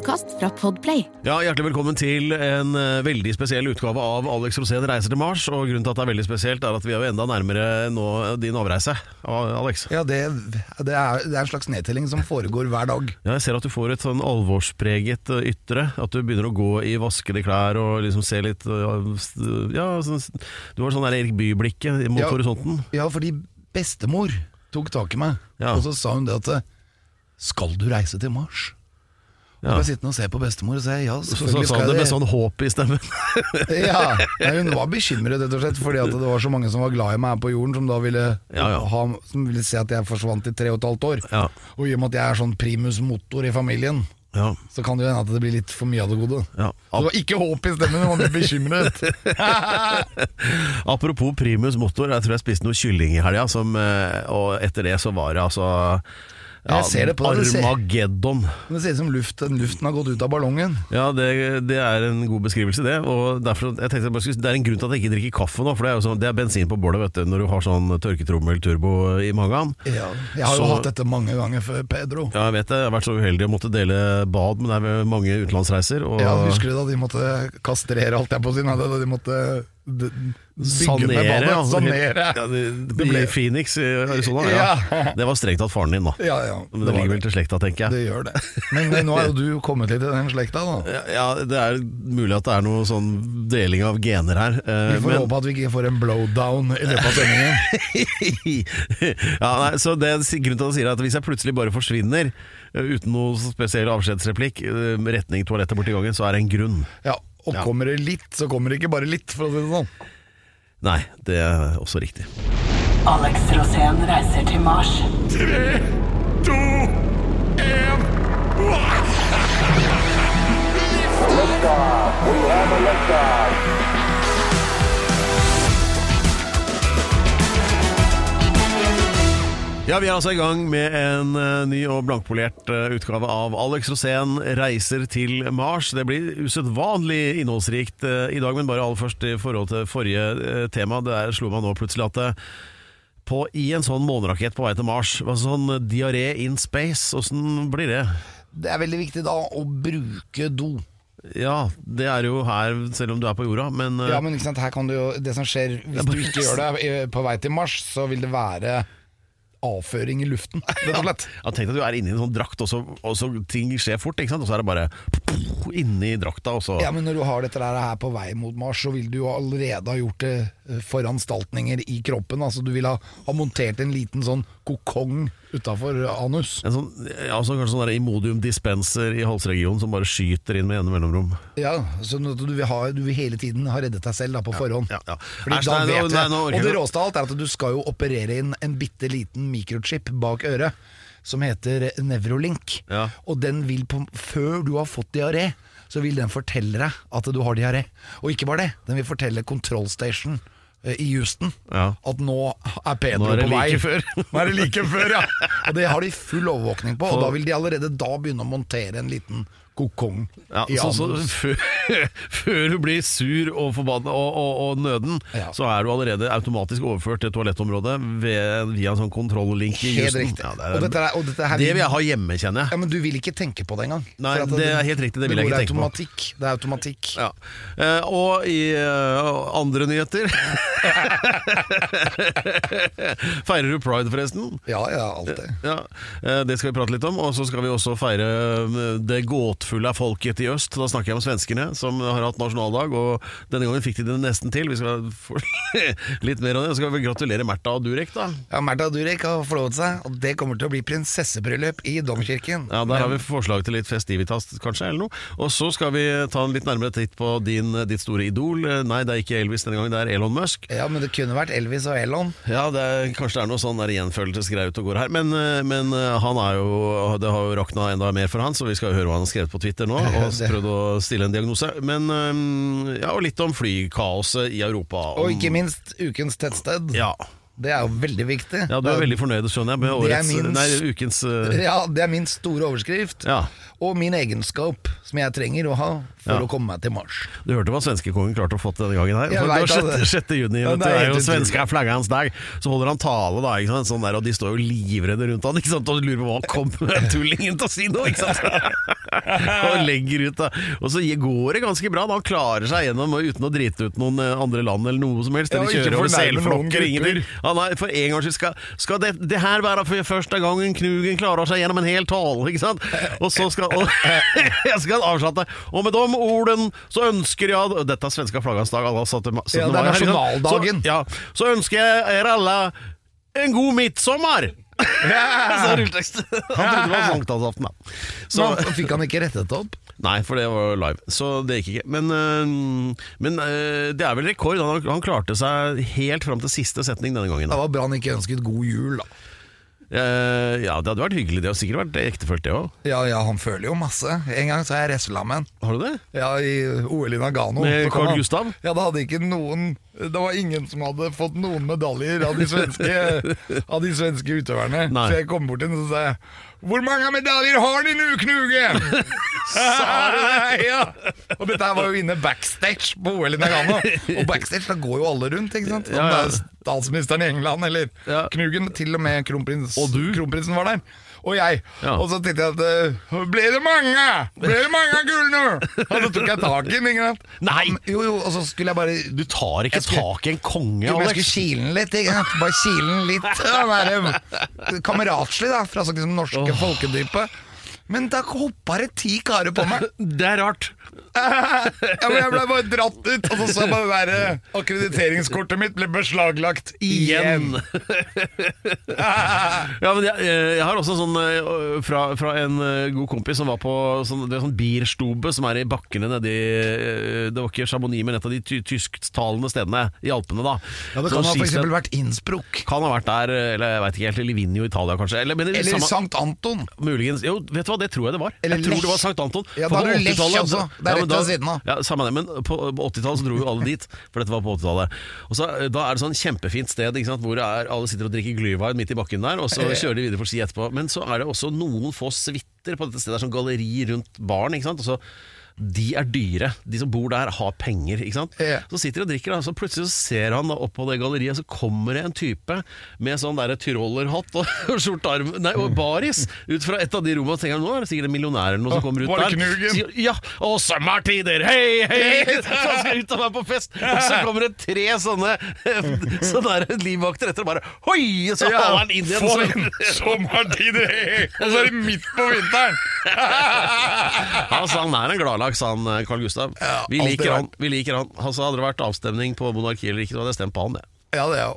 Podkast fra Podplay. Ja, Hjertelig velkommen til en eh, veldig spesiell utgave av Alex Rosén reiser til Mars. Og Grunnen til at det er veldig spesielt, er at vi er jo enda nærmere nå din avreise. Alex. Ja, det, det, er, det er en slags nedtelling som foregår hver dag. Ja, jeg ser at du får et sånn alvorspreget eh, ytre. At du begynner å gå i vaskede klær og liksom se litt eh, Ja, sånn, du har sånn der Erik Bye-blikket mot Ja. horisonten. Ja, fordi bestemor tok tak i meg, Ja. og så sa hun det at Skal du reise til Mars? Ja. Bare jeg sitter og se på bestemor og si ja, Så, så selvfølgelig sa skal han det jeg med sånn håp i stemmen. Ja, Nei, Hun var bekymret rett og slett fordi at det var så mange som var glad i meg her på jorden, som da ville, Ja, ja. Ha, som ville se at jeg forsvant i tre og et halvt år. Ja. Og i og med at jeg er sånn primus motor i familien, Ja, så kan det jo hende at det blir litt for mye av det gode. ja. Så det var ikke håp i stemmen, hun var litt bekymret. Apropos primus motor, jeg tror jeg spiste noe kylling i helga, eh, og etter det så var det altså Jeg ser det på deg, det ser- Armageddon. Men det ser ut som luft, luften har gått ut av ballongen. Ja, det, det er en god beskrivelse, det. Og derfor, jeg tenkte jeg bare skulle, Det er en grunn til at jeg ikke drikker kaffe nå, for det er jo sånn, det er bensin på bålet vet du, når du har sånn tørketrommel-turbo i magen. Ja, jeg har jo Så- hatt dette mange ganger før, Pedro. Ja, jeg vet det. Jeg har vært så uheldig å måtte dele bad, men det er vel mange utenlandsreiser. Og Ja, Husker du da de måtte kastrere alt jeg på å si? Nei, da de måtte sanere. ja. Sanere. Ja, det, Det ble- I Phoenix i Arizona. Ja. Det var strengt tatt faren din, da. Ja, ja. Men det det ligger vel til slekta, tenker jeg. Det gjør det. Men men nå er jo du kommet litt i den slekta, da. Ja, det er mulig at det er noe sånn deling av gener her. Uh, Vi får men- håpe at vi ikke får en blowdown i løpet av sendingen. ja, nei, så det, Grunnen til at jeg sier at Hvis jeg plutselig bare forsvinner eh, uten noe spesiell avskjedsreplikk, eh, retning toalettet borti gangen, så er det en grunn. Ja, Og Ja. kommer det litt, så kommer det ikke bare litt, for å si det sånn. Nei, det er også riktig. Alex Rosén reiser til Mars. Ja, Vi er altså i gang med en eh, ny og blankpolert eh, utgave av Alex Rosén reiser til Mars. Det blir usedvanlig innholdsrikt eh, i dag, men bare aller først i forhold til forrige tema. Det der slo meg nå plutselig at på, i en sånn månerakett på vei til Mars, hva sånn diaré in space, åssen blir det? Det er veldig viktig da å bruke do. Ja, det er jo her, selv om du er på jorda, men Ja, men ikke sant, her kan du jo Det som skjer hvis du ikke gjør det på vei til Mars, så vil det være avføring i luften, rett og slett. Ja, tenk at du er inni en sånn drakt, og så, og så ting skjer fort, og så er det bare inni drakta, og så Ja, men når du har dette her på vei mot Mars, så vil du jo allerede ha gjort det eh, foranstaltninger i kroppen. Altså du vil ha, ha montert en liten sånn kokong utafor anus. En sånn, ja, så kanskje sånn Imodium dispenser i halsregionen som bare skyter inn med ene mellomrom. Ja, så at du vil, ha, du vil hele tiden ha reddet deg selv da, på forhånd. ja, ja. Fordi Æsj, da nei, vet nei, jeg, nå orker Og det råeste av alt er at du skal jo operere inn en bitte liten mikrochip bak øret, som heter Nevrolink. Ja. Og den vil på, før du har fått diaré, så vil den fortelle deg at du har diaré. Og ikke bare det, den vil fortelle Control Station eh, i Houston Ja. at nå er Pedro Nå er på vei. før. nå er det like før, ja. Og det har de full overvåkning på, og da vil de allerede da begynne å montere en liten kokong Ja, så, så før, før du blir sur og forbanna og, og, og nøden, Ja. så er du allerede automatisk overført til toalettområdet ved, via en sånn kontrolllink i Helt riktig. Ja, det, er, Og dette er- og dette her det vil- jeg ha hjemme, kjenner jeg. Ja, Men du vil ikke tenke på det engang. Nei, at det er helt riktig, det vil jeg ikke tenke på. Det er automatikk. Ja. Eh, og i eh, andre nyheter Feirer du pride, forresten? Ja, ja, alltid. Ja, eh, Det skal vi prate litt om. Og så skal vi også feire det det gåtfulle av folket i øst. Da snakker jeg om svenskene, som har hatt nasjonaldag. Og denne gangen fikk de det nesten til. Vi skal få litt mer av det. Så skal vi gratulere Märtha og Durek, da. Ja, Märtha Durek har forlovet seg, og det kommer til å bli prinsessebryllup i domkirken. Ja, Der har vi forslag til litt festivitas, kanskje, eller noe. Og så skal vi ta en litt nærmere titt på din, ditt store idol. Nei, det er ikke Elvis denne gangen, det er Elon Musk. Ja, men det kunne vært Elvis og Elon. Ja, det er, kanskje det er noe sånn der gjenfølelsesgreie ute og går her. Men, eh, men eh, han er jo Det har jo rakna enda mer for han, så vi skal høre hva han har skrevet på Twitter nå. Og prøvd å stille en diagnose. Men ja, og litt om flykaoset i Europa. Om, Og ikke minst ukens tettsted. Ja. Det er jo veldig viktig. Ja, Du er veldig fornøyd, skjønner jeg, med Det er årets, min- nei, ukens uh... Ja, det er min store overskrift. Ja. Og min egenskap som jeg trenger å ha for Ja. å komme meg til Mars. Du hørte hva svenskekongen klarte å få til denne gangen her? Jeg For det var det. 6. 6. juni, Ja, det er jo svenske svenska flagga hans dag. Så holder han tale, da, ikke sant? Sånn der, og de står jo livredde rundt han, ikke sant? og lurer på hva han kommer tullingen til å si nå, ikke sant? og legger ut, da. Og så går det ganske bra, da. Han klarer seg gjennom uten å drite ut noen eh, andre land eller noe som helst. Ja, Eller og ikke kjøre over selflokker, ingenting. Han er, for en gangs skyld skal, skal det, det her være for første gangen Knugen klarer seg gjennom en hel tale, ikke sant? Og så skal og, jeg skal avslutte. Og med de orden så ønsker jeg Dette er svenska flaggans dag. Har det, Ja, det er nasjonaldagen. Så, ja, så ønsker jeg dere alle en god midtsommer! så rulletekst. Han trodde det var sankthansaften, da. Så, Men fikk han ikke rettet det opp? Nei, for det var live, så det gikk ikke. Men, øh, men øh, det er vel rekord. Han, han klarte seg helt fram til siste setning denne gangen. Det var bra han ikke ønsket god jul, da. Eh, ja, det hadde vært hyggelig. Det har sikkert vært ektefølt, det òg. Ja, ja, han føler jo masse. En gang så har jeg wrestla med han. Har du det? Ja, i OL i Nagano. Med Så kom Carl han- Gustav? Ja, det hadde ikke noen Det var ingen som hadde fått noen medaljer av de svenske, av de svenske utøverne. Nei. Så jeg kom bort til ham og sa jeg, Hvor mange medaljer har de nå, Knuge? Sa du det? Ja. Og dette her var jo inne backstage på OL i Nagano. Og backstage, da går jo alle rundt, ikke sant? Om det er statsministeren i England eller Ja. Knugen, til og med kronprins, kronprinsen var der. Og jeg. Ja. Og så tenkte jeg at eh, Ble det mange? Ble det mange gull? Og så tok jeg tak i den. ikke sant? Nei! Jo, jo, og så skulle jeg bare Du tar ikke skulle- tak i en konge, jo, men jeg Alex. skulle kile den litt. Ikke sant? Bare kile den litt. Den kameratslig, da, fra sånn liksom norske folkedypet. Men da hoppa det ti karer på meg. Det er rart. Ja, men Jeg ble bare dratt ut, og så så jeg bare det der eh, akkrediteringskortet mitt ble beslaglagt igjen. Ja, men jeg, eh, jeg har også sånn eh, fra, fra en god kompis som var på sånn, det er sånn Bierstube, som er i bakkene nedi Det var ikke Chamonix, men et av de ty tysktalende stedene i Alpene, da. Ja, Det kan ha eksempel vært Innsbruck. Kan ha vært der, eller jeg vet ikke helt, Livigno Italia kanskje. Eller, men, Eller samme- Sankt Anton. Muligens. Jo, vet du hva, det tror jeg det var. Eller jeg tror Lech. det var Sankt Anton. Ja, da er det Lech 80-tallet- også. Det er men da-. Ja, samme det, men på, på 80-tallet så dro jo alle dit, for dette var på 80-tallet. Og så, eh, Da er det sånn kjempefint sted ikke sant, hvor det er, alle sitter og drikker Glühwein midt i bakken der, og så kjører de videre for ski etterpå. Men så er det også noen få suiter på dette stedet, det er sånn galleri rundt baren. ikke sant, og så de er dyre. De som bor der, har penger. ikke sant? Ja. Så sitter de og drikker, og så plutselig så ser han da opp på det galleriet, så kommer det en type med sånn der tyrollerhatt og, og skjortearm Nei, og baris ut fra et av de rommene. Og tenker nå er det sikkert en millionær eller noe som kommer ut der. Sier, ja, og sommertider, hei, hei! Så han skal ut og være på fest. Og så kommer det tre sånne Sånne der livvakter etter og bare Hoi! Så Ja, han inn igjen. for så- en Hei. Og så er det midt på vinteren! Altså, han er en gladlaks, han eh, Carl Gustav. Ja, vi, liker han, vi liker han. Altså, hadde det vært avstemning på monarki eller ikke, så hadde jeg stemt på han. Det. Ja, det er jo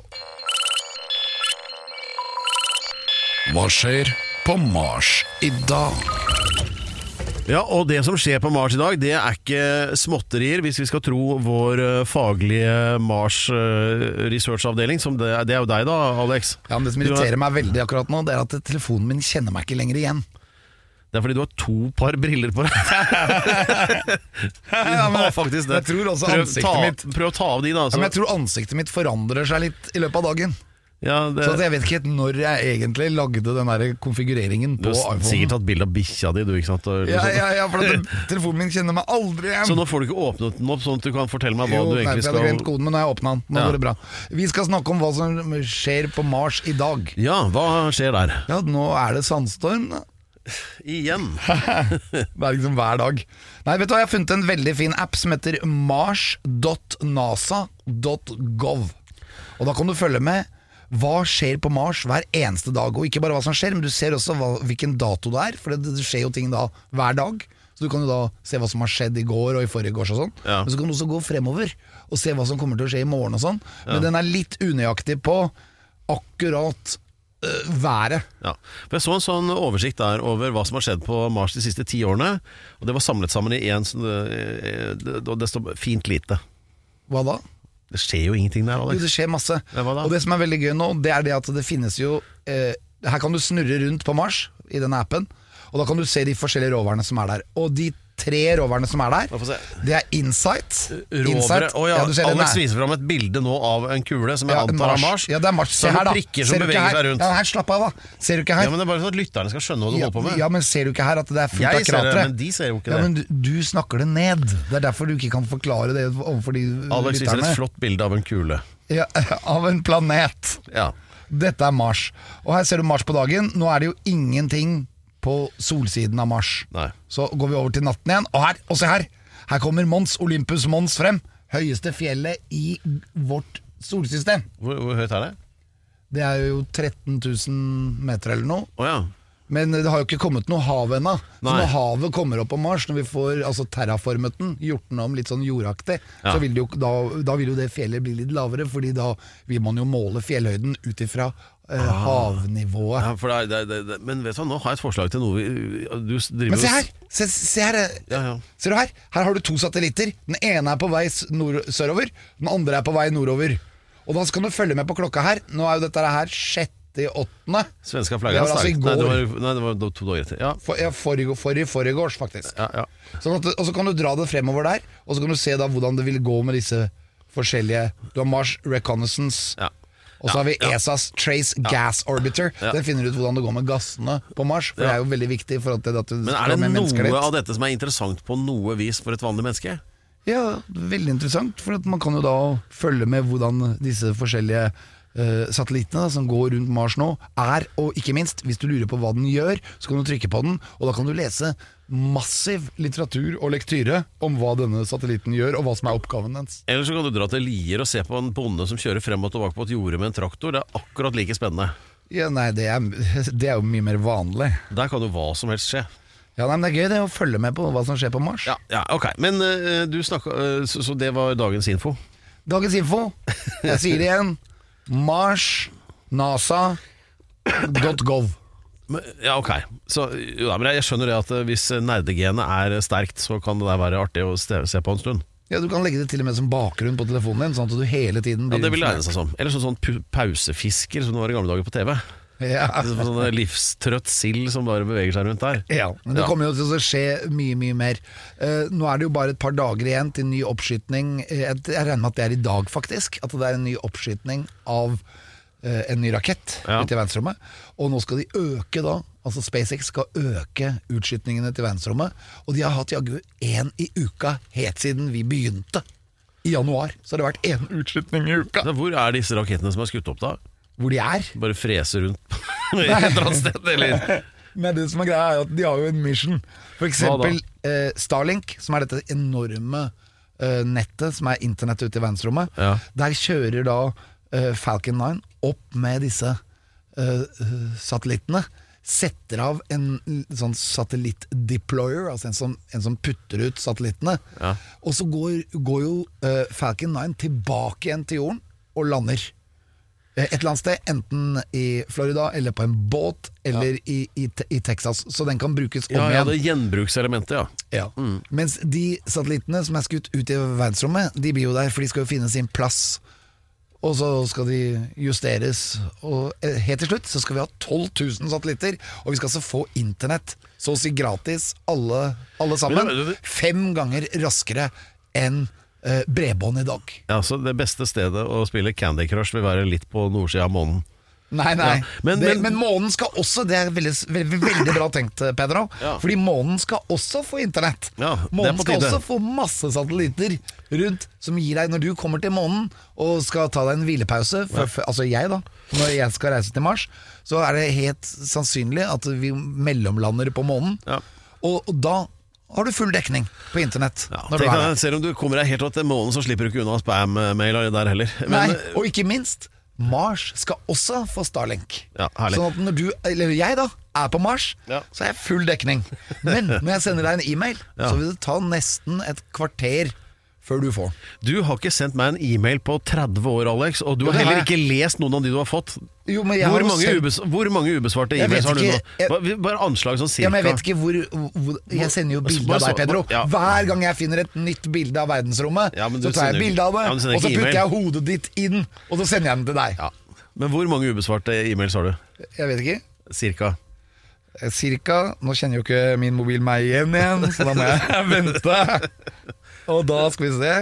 Hva skjer på Mars i dag? Ja, og det som skjer på Mars i dag, det er ikke småtterier, hvis vi skal tro vår eh, faglige Mars-researchavdeling. som det, det er jo deg da, Alex. Ja, men Det som irriterer meg veldig akkurat nå, det er at telefonen min kjenner meg ikke lenger igjen. Det er fordi du har to par briller på deg. Ja, men faktisk det. Jeg tror også prøv, ansiktet ta, mitt Prøv å ta av de, da. ja, men Jeg tror ansiktet mitt forandrer seg litt i løpet av dagen. ja, det, Så jeg vet ikke helt når jeg egentlig lagde den der konfigureringen på iPhone. du har sikkert tatt bilde av bikkja di, du, ikke sant? Og, Ja, ja, ja, for at telefonen min kjenner meg aldri igjen. Så nå får du ikke åpnet den opp, sånn at du kan fortelle meg hva jo, du nei, skal Jo, jeg hadde glemt koden, men nå har jeg åpna den. Nå Ja. går det bra. Vi skal snakke om hva som skjer på Mars i dag. Ja, hva skjer der? Ja, nå er det sandstorm. da. Igjen. Det er liksom hver dag. Nei, vet du hva, jeg har funnet en veldig fin app som heter mars.nasa.gov. Og da kan du følge med hva skjer på Mars hver eneste dag. Og ikke bare hva som skjer, men du ser også hva, hvilken dato det er. For det, det skjer jo ting da hver dag. Så du kan jo da se hva som har skjedd i går og i forrige gårs og sånn. Ja. Men så kan du også gå fremover og se hva som kommer til å skje i morgen og sånn. Men den er litt unøyaktig på akkurat været. Ja. For Jeg så en sånn oversikt der over hva som har skjedd på Mars de siste ti årene. Og Det var samlet sammen i én Og det står fint lite. Hva da? Det skjer jo ingenting der, Jo, Alex. det skjer masse. Ja. Og det som er veldig gøy nå, det er det at det finnes jo eh, Her kan du snurre rundt på Mars i denne appen, og da kan du se de forskjellige roverne som er der. Og de tre roverne som er der. Det er Insight. Rovere. Insight. Å ja, du Alex er- viser fram et bilde nå av en kule som jeg Ja, antar er Mars. Ja, det er Mars. Se her, da. prikker som Ser du ikke beveger her? seg rundt. Ja, her, slapp av, da. Ser du ikke her? Ja, men det er bare sånn at lytterne skal skjønne hva du Ja, holder på med. ja, men ser du ikke her at det er fullt Jeg av ser det, kratre? men de ser jo ikke ja, det. men du, du snakker det ned. Det er derfor du ikke kan forklare det overfor de Alex viser et flott bilde av en kule. Ja, av en planet. Ja. Dette er Mars. Og her ser du Mars på dagen. Nå er det jo ingenting på solsiden av Mars. Nei. Så går vi over til natten igjen. Og her, og se her! Her kommer Mons Olympus Mons frem. Høyeste fjellet i vårt solsystem. Hvor, hvor høyt er det? Det er jo 13 000 meter eller noe. Oh, ja. Men det har jo ikke kommet noe hav ennå. Så når havet kommer opp på Mars, når vi får altså, terraformet den, gjort den om litt sånn jordaktig, Ja. så vil det jo, da, da vil jo det fjellet bli litt lavere, Fordi da vil man jo måle fjellhøyden ut ifra eh, havnivået. ja for det er, det, er- det, men vet du hva, nå har jeg et forslag til noe vi Du driver Men se her! Se, se her eh, Ja, ja. Ser du her? Her har du to satellitter. Den ene er på vei nord sørover, den andre er på vei nordover. Og da skal du følge med på klokka her. Nå er jo dette her sjette i åttende. Svenska flagget altså. Nei, det var, nei, det var to dager etter. Ja. For, ja, forrige, forrige, forrige faktisk. Ja, ja. Sånn at, og så kan du dra det fremover der, og så kan du se da hvordan det vil gå med disse forskjellige Du har Mars Reconnaissance, Ja. Og så har vi ESAs Trace Gas Orbiter. Den finner ut hvordan det går med gassene på Mars, for det er jo veldig viktig for at det, at Men er det noe av dette som er interessant på noe vis for et vanlig menneske? Ja, veldig interessant, for man kan jo da følge med hvordan disse forskjellige Uh, satellittene da, som går rundt Mars nå, er, og ikke minst, hvis du lurer på hva den gjør, så kan du trykke på den, og da kan du lese massiv litteratur og lektyre om hva denne satellitten gjør, og hva som er oppgaven dens. Eller så kan du dra til Lier og se på en bonde som kjører frem og tilbake på et jorde med en traktor. Det er akkurat like spennende. Ja, nei, det er, det er jo mye mer vanlig. Der kan jo hva som helst skje. Ja, nei, men Det er gøy det å følge med på hva som skjer på Mars. Ja, ja ok. Men eh, du snakka eh, så, så det var dagens info? Dagens info, jeg sier det igjen, Mars, NASA, .gov. Men, ja, ok. Så, jo, da, men jeg skjønner det at eh, hvis nerdegenet er sterkt, så kan det der være artig å se, på en stund. Ja, Du kan legge det til og med som bakgrunn på telefonen din, sånn at du hele tiden Ja, blir Det vil egne seg som. Eller sånn, sånn pausefisker som det var i gamle dager på TV. Ja. Sånn livstrøtt sild som bare beveger seg rundt der. Ja, men det Ja. kommer jo til å skje mye, mye mer. Uh, nå er det jo bare et par dager igjen til ny oppskytning. Eh, jeg, regner med at det er i dag, faktisk. At det er en ny oppskytning av en ny rakett Ja. ut i verdensrommet. Og nå skal de øke da, altså SpaceX skal øke utskytningene til verdensrommet. Og de har hatt jaggu én i uka helt siden vi begynte. I januar så har det vært én utskytning i uka. Hvor er disse rakettene som er skutt opp da? Hvor de er. Bare freser rundt et eller annet sted, eller? Men det som er greia er at de har jo en mission. For eksempel eh, Starlink, som er dette enorme eh, nettet som er internettet ute i verdensrommet. Ja. Der kjører da eh, Falcon 9 opp med disse eh, eh, satellittene. Setter av en sånn satellitt-deployer, altså en som, en som putter ut satellittene. Ja. Og så går, går jo eh, Falcon 9 tilbake igjen til jorden og lander. Eh, Et eller annet sted, enten i Florida eller på en båt eller i, i, i Texas. Så den kan brukes om Ja, ja, igjen. det gjenbrukselementet, ja. Ja. Mens de satellittene som er skutt ut i verdensrommet, de blir jo der, for de skal jo finne sin plass. Og så skal de justeres. Og eh, helt til slutt så skal vi ha 12 000 satellitter, og vi skal altså få internett så å si gratis, alle, alle sammen. Men, men- Fem ganger raskere enn eh, bredbånd i dag. ja. Så det beste stedet å spille Candy Crush vil være litt på nordsida av månen. Nei, nei. Ja, men- det, men- men, månen skal også Det er veldig, veldig, veldig bra tenkt, Pedro. Ja. Fordi månen skal også få internett. Ja, månen skal også få masse satellitter rundt som gir deg Når du kommer til månen og skal ta deg en hvilepause, for, for, altså jeg, da, når jeg skal reise til Mars, så er det helt sannsynlig at vi mellomlander på månen. Ja. Og, og da har du full dekning på internett. Ja, tenk selv om du kommer deg helt til månen, så slipper du ikke unna spam-mail der heller. Nei, og ikke minst, Mars skal også få Starlink. Ja. Sånn at når du, eller jeg da, er på Mars, Ja. så er jeg full dekning. Men når jeg sender deg en e-mail, Ja. så vil det ta nesten et kvarter før du får. Du har ikke sendt meg en e-mail på 30 år, Alex, og du har heller ikke lest noen av de du har fått. Jo, Hvor har mange, sendt- hvor mange ubesvarte e-mails har du nå? jeg- Bare, anslag sånn cirka. Ja, men jeg vet ikke hvor, hvor Jeg sender jo bilde av deg, Pedro. ja. Hver gang jeg finner et nytt bilde av verdensrommet, Ja, så tar jeg bilde av det, og så putter e-mail. jeg hodet ditt inn, og så sender jeg den til deg. Ja. Men hvor mange ubesvarte e-mails har du? Jeg vet ikke. Cirka. Eh, Cirka. Nå kjenner jo ikke min mobil meg igjen igjen, så da må jeg vente. Og da skal vi se.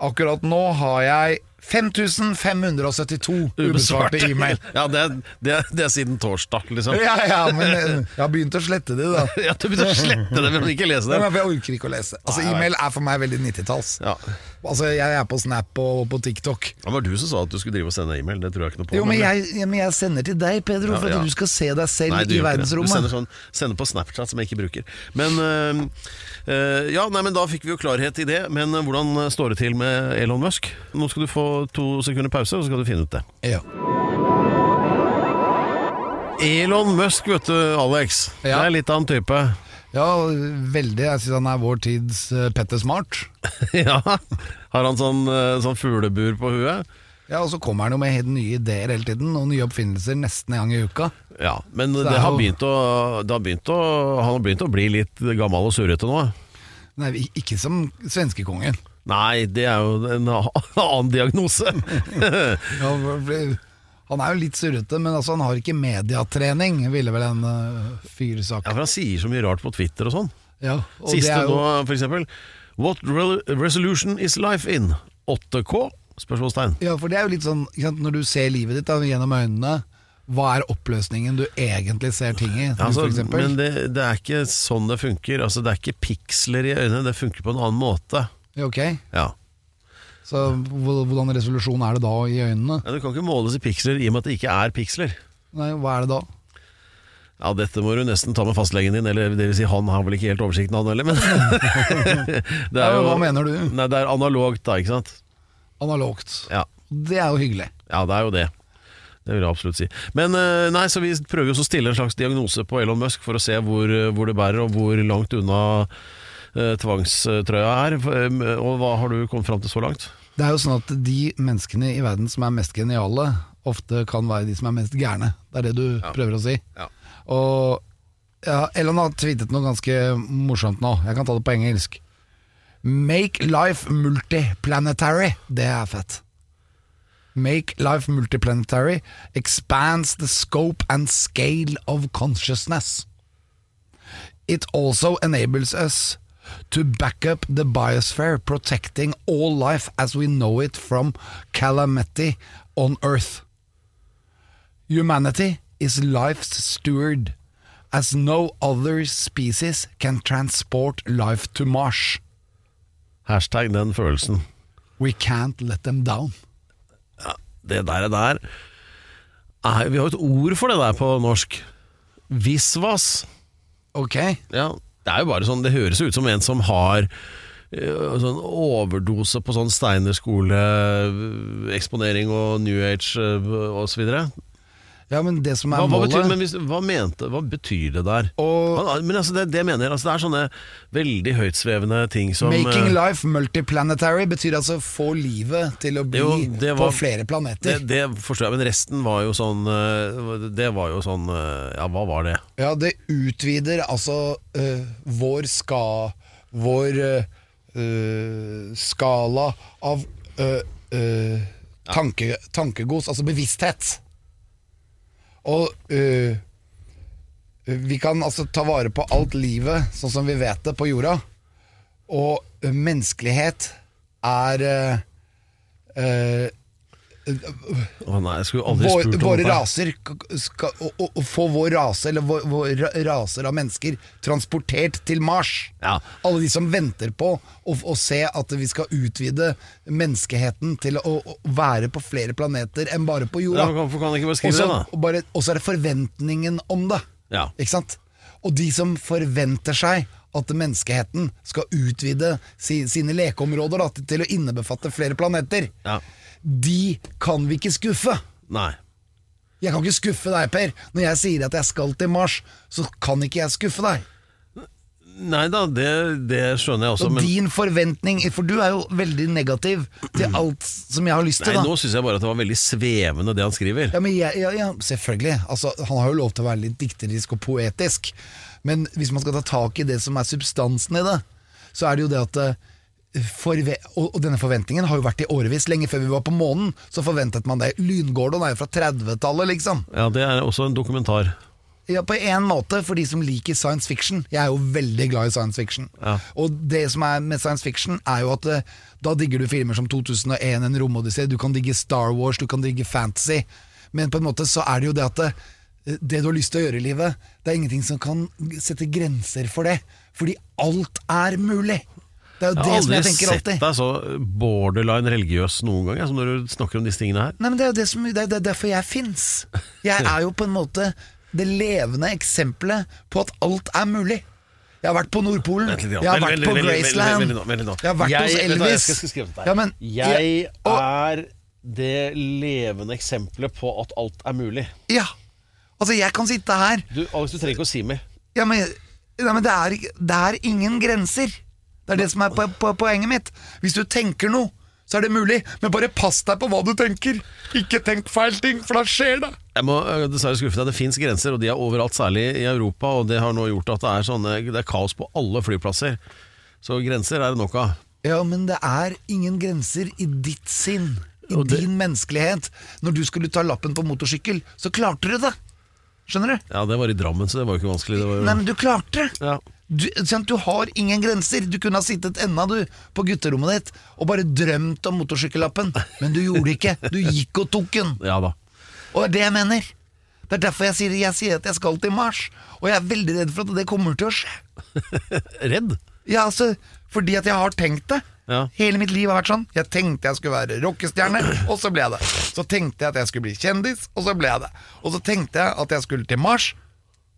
Akkurat nå har jeg 5572 ubesvarte e-mail. Ja, det er, det, det er siden torsdag, liksom. Ja, ja, men eh, jeg har begynt å slette det, da. Ja, du begynte å slette det, men ikke lese Ja, det. men Jeg orker ikke å lese. Altså, E-mail er for meg veldig 90-talls. Ja. Altså, jeg er på Snap og på TikTok. Det var du som sa at du skulle drive og sende e-mail, det tror jeg ikke noe på. Jo, men jeg, ja, men jeg sender til deg, Pedro, for at ja. du skal se deg selv Nei, i verdensrommet. Du sender, sånn, sender på Snapchat som jeg ikke bruker. Men øh, øh, Ja, nei, men da fikk vi jo klarhet i det. Men øh, hvordan står det til med Elon Musk? Nå skal du få to sekunder pause, og så skal du finne ut det. Ja. Elon Musk, vet du, Alex. Ja. Det er litt av en type. Ja, veldig. Jeg syns han er vår tids uh, Petter Smart. ja. Har han sånn, øh, sånn fuglebur på huet? Ja, Og så kommer han jo med helt nye ideer hele tiden, og nye oppfinnelser nesten en gang i uka. Ja, men det, det har jo- å, det har begynt å, han har begynt å bli litt gammel og surrete nå. Nei, ikke som svenskekongen. Nei, det er jo en annen diagnose. Ja, han er jo litt surrete, men altså, han har ikke mediatrening, ville vel en uh, fyr sagt. Ja, for Han sier så mye rart på Twitter og sånn. Ja, og Siste det jo, nå, for eksempel. What re resolution is life in? 8K? Spørsmålstegn. ja, for det er jo litt sånn sant, Når du ser livet ditt da, gjennom øynene, hva er oppløsningen du egentlig ser ting i? Altså, men det, det er ikke sånn det funker. Altså, det er ikke piksler i øynene, det funker på en annen måte. Ok, Ja. Så hvordan resolusjon er det da i øynene? Ja, det kan ikke måles i piksler i og med at det ikke er piksler. Nei, hva er det da? Ja, Dette må du nesten ta med fastlegen din, eller det vil si han har vel ikke helt oversikten han heller, men det Ja, hva mener du? Nei, Det er analogt da, ikke sant? Analogt. Ja. Det er jo hyggelig. Ja, det er jo det. Det vil jeg absolutt si. Men eh, nei, så vi prøver jo å stille en slags diagnose på Elon Musk for å se hvor, eh, hvor det bærer, og hvor langt unna eh, tvangstrøya er. Og hva har du kommet fram til så langt? Det er jo sånn at de menneskene i verden som er mest geniale, ofte kan være de som er mest gærne. Det er det du prøver å si. Ja. Og ja, Ellen har tweetet noe ganske morsomt nå. Jeg kan ta det på engelsk. Make life multiplanetary. Det er fett. Make life multiplanetary expands the scope and scale of consciousness. It also enables us to back up the biosphere, protecting all life as we know it from calamity on Earth. Humanity is life's steward, as no other species can transport life to Mars. Hashtag den følelsen. We can't let them down. Det der, er der er, Vi har et ord for det der på norsk. Visvas. Ok, Ja, det er jo bare sånn Det høres ut som en som har eh, sånn overdose på sånn Steiner skole-eksponering og New Age uh, osv. Hva, ja, men det som er hva, betyr, målet men hvis, hva, mente, hva betyr det der? Og- Han- men altså, det, det mener jeg, altså, det er sånne veldig høytsvevende ting som Making eh, life multiplanetary betyr altså få livet til å bli Jo, det var- på flere planeter. det, det forstår jeg, men resten var jo sånn eh, Det var jo sånn eh, Ja, hva var det? Ja, det utvider altså øh, vår ska... Vår øh, øh, skala av øh, øh, tanke, tankegods, altså bevissthet. Og uh, vi kan altså ta vare på alt livet sånn som vi vet det på jorda. Og menneskelighet er uh, øh, Å nei, jeg skulle aldri vår, spurt om våre dette. raser skal, å, å, å få vår rase, eller vår, vår raser av mennesker, transportert til Mars. Ja. Alle de som venter på å, å se at vi skal utvide menneskeheten til å, være på flere planeter enn bare på jorda. Ja, men Hvorfor kan ikke bare skrive det, da? og så er det forventningen om det. Ja. Ikke sant? Og de som forventer seg at menneskeheten skal utvide si, sine lekeområder da, til, å innebefatte flere planeter, Ja. de kan vi ikke skuffe. Nei. Jeg kan ikke skuffe deg, Per. Når jeg sier at jeg skal til Mars, så kan ikke jeg skuffe deg. Nei da, det, det skjønner jeg også, Og men din forventning For du er jo veldig negativ til alt som jeg har lyst til. Nei, da. nå syns jeg bare at det var veldig svevende det han skriver. ja, men jeg, ja, ja, Selvfølgelig. Altså, han har jo lov til å være litt dikterisk og poetisk. Men hvis man skal ta tak i det som er substansen i det, så er det jo det at eh, forve og, denne forventningen har jo vært i årevis. Lenge før vi var på månen, så forventet man det. Lyngordon er jo fra 30-tallet, liksom. Ja, det er også en dokumentar. Ja, på en måte, for de som liker science fiction. Jeg er jo veldig glad i science fiction. Og det som er med science fiction, er jo at eh, da digger du filmer som 2001, En romodyssé, du kan digge Star Wars, du kan digge fantasy. Men på en måte så er det jo det at eh, det du har lyst til å gjøre i livet, det er ingenting som kan sette grenser for det. Fordi alt er mulig. Det er jo det som Jeg tenker alltid. Jeg har aldri sett deg så borderline religiøs noen gang, jeg, som når du snakker om disse tingene her. Nei, men det er jo det som, det er, det er derfor jeg fins. Jeg er jo på en måte det levende eksempelet på at alt er mulig. Jeg har vært på Nordpolen, jeg har vært på Graceland, jeg har vært hos Elvis. skal- skal skrive det der. Ja, men, Jeg er det levende eksempelet på at alt er mulig. Ja. Altså, jeg kan sitte her Du, Alex, du trenger ikke å si mer. Ja, men, nei, men det, er, ikke- det er ingen grenser. Det er det som er po po poenget mitt. Hvis du tenker noe, så er det mulig. Men bare pass deg på hva du tenker. Ikke tenk feil ting, for da skjer det. Jeg må øh, dessverre skuffe deg. Det fins grenser, og de er overalt, særlig i Europa. Og det har nå gjort at det er, sånne, det er kaos på alle flyplasser. Så grenser er det nok av. Ja, men det er ingen grenser i ditt sinn. I Og det- din menneskelighet. Når du skulle ta lappen på motorsykkel, så klarte du det. Skjønner du? Ja, det var i Drammen, så det var jo ikke vanskelig. Det var jo... Nei, men du klarte det. ja. Du, du har ingen grenser. Du kunne ha sittet ennå du på gutterommet ditt og bare drømt om motorsykkellappen, men du gjorde det ikke. Du gikk og tok den. ja da. Og det er det jeg mener. Det er derfor jeg sier, jeg sier at jeg skal til Mars. Og jeg er veldig redd for at det kommer til å skje. Redd? Ja, altså, Fordi at jeg har tenkt det. Ja. Hele mitt liv har vært sånn. Jeg tenkte jeg skulle være rockestjerne, og så ble jeg det. Så tenkte jeg at jeg skulle bli kjendis, og så ble jeg det. Og så tenkte jeg at jeg skulle til Mars,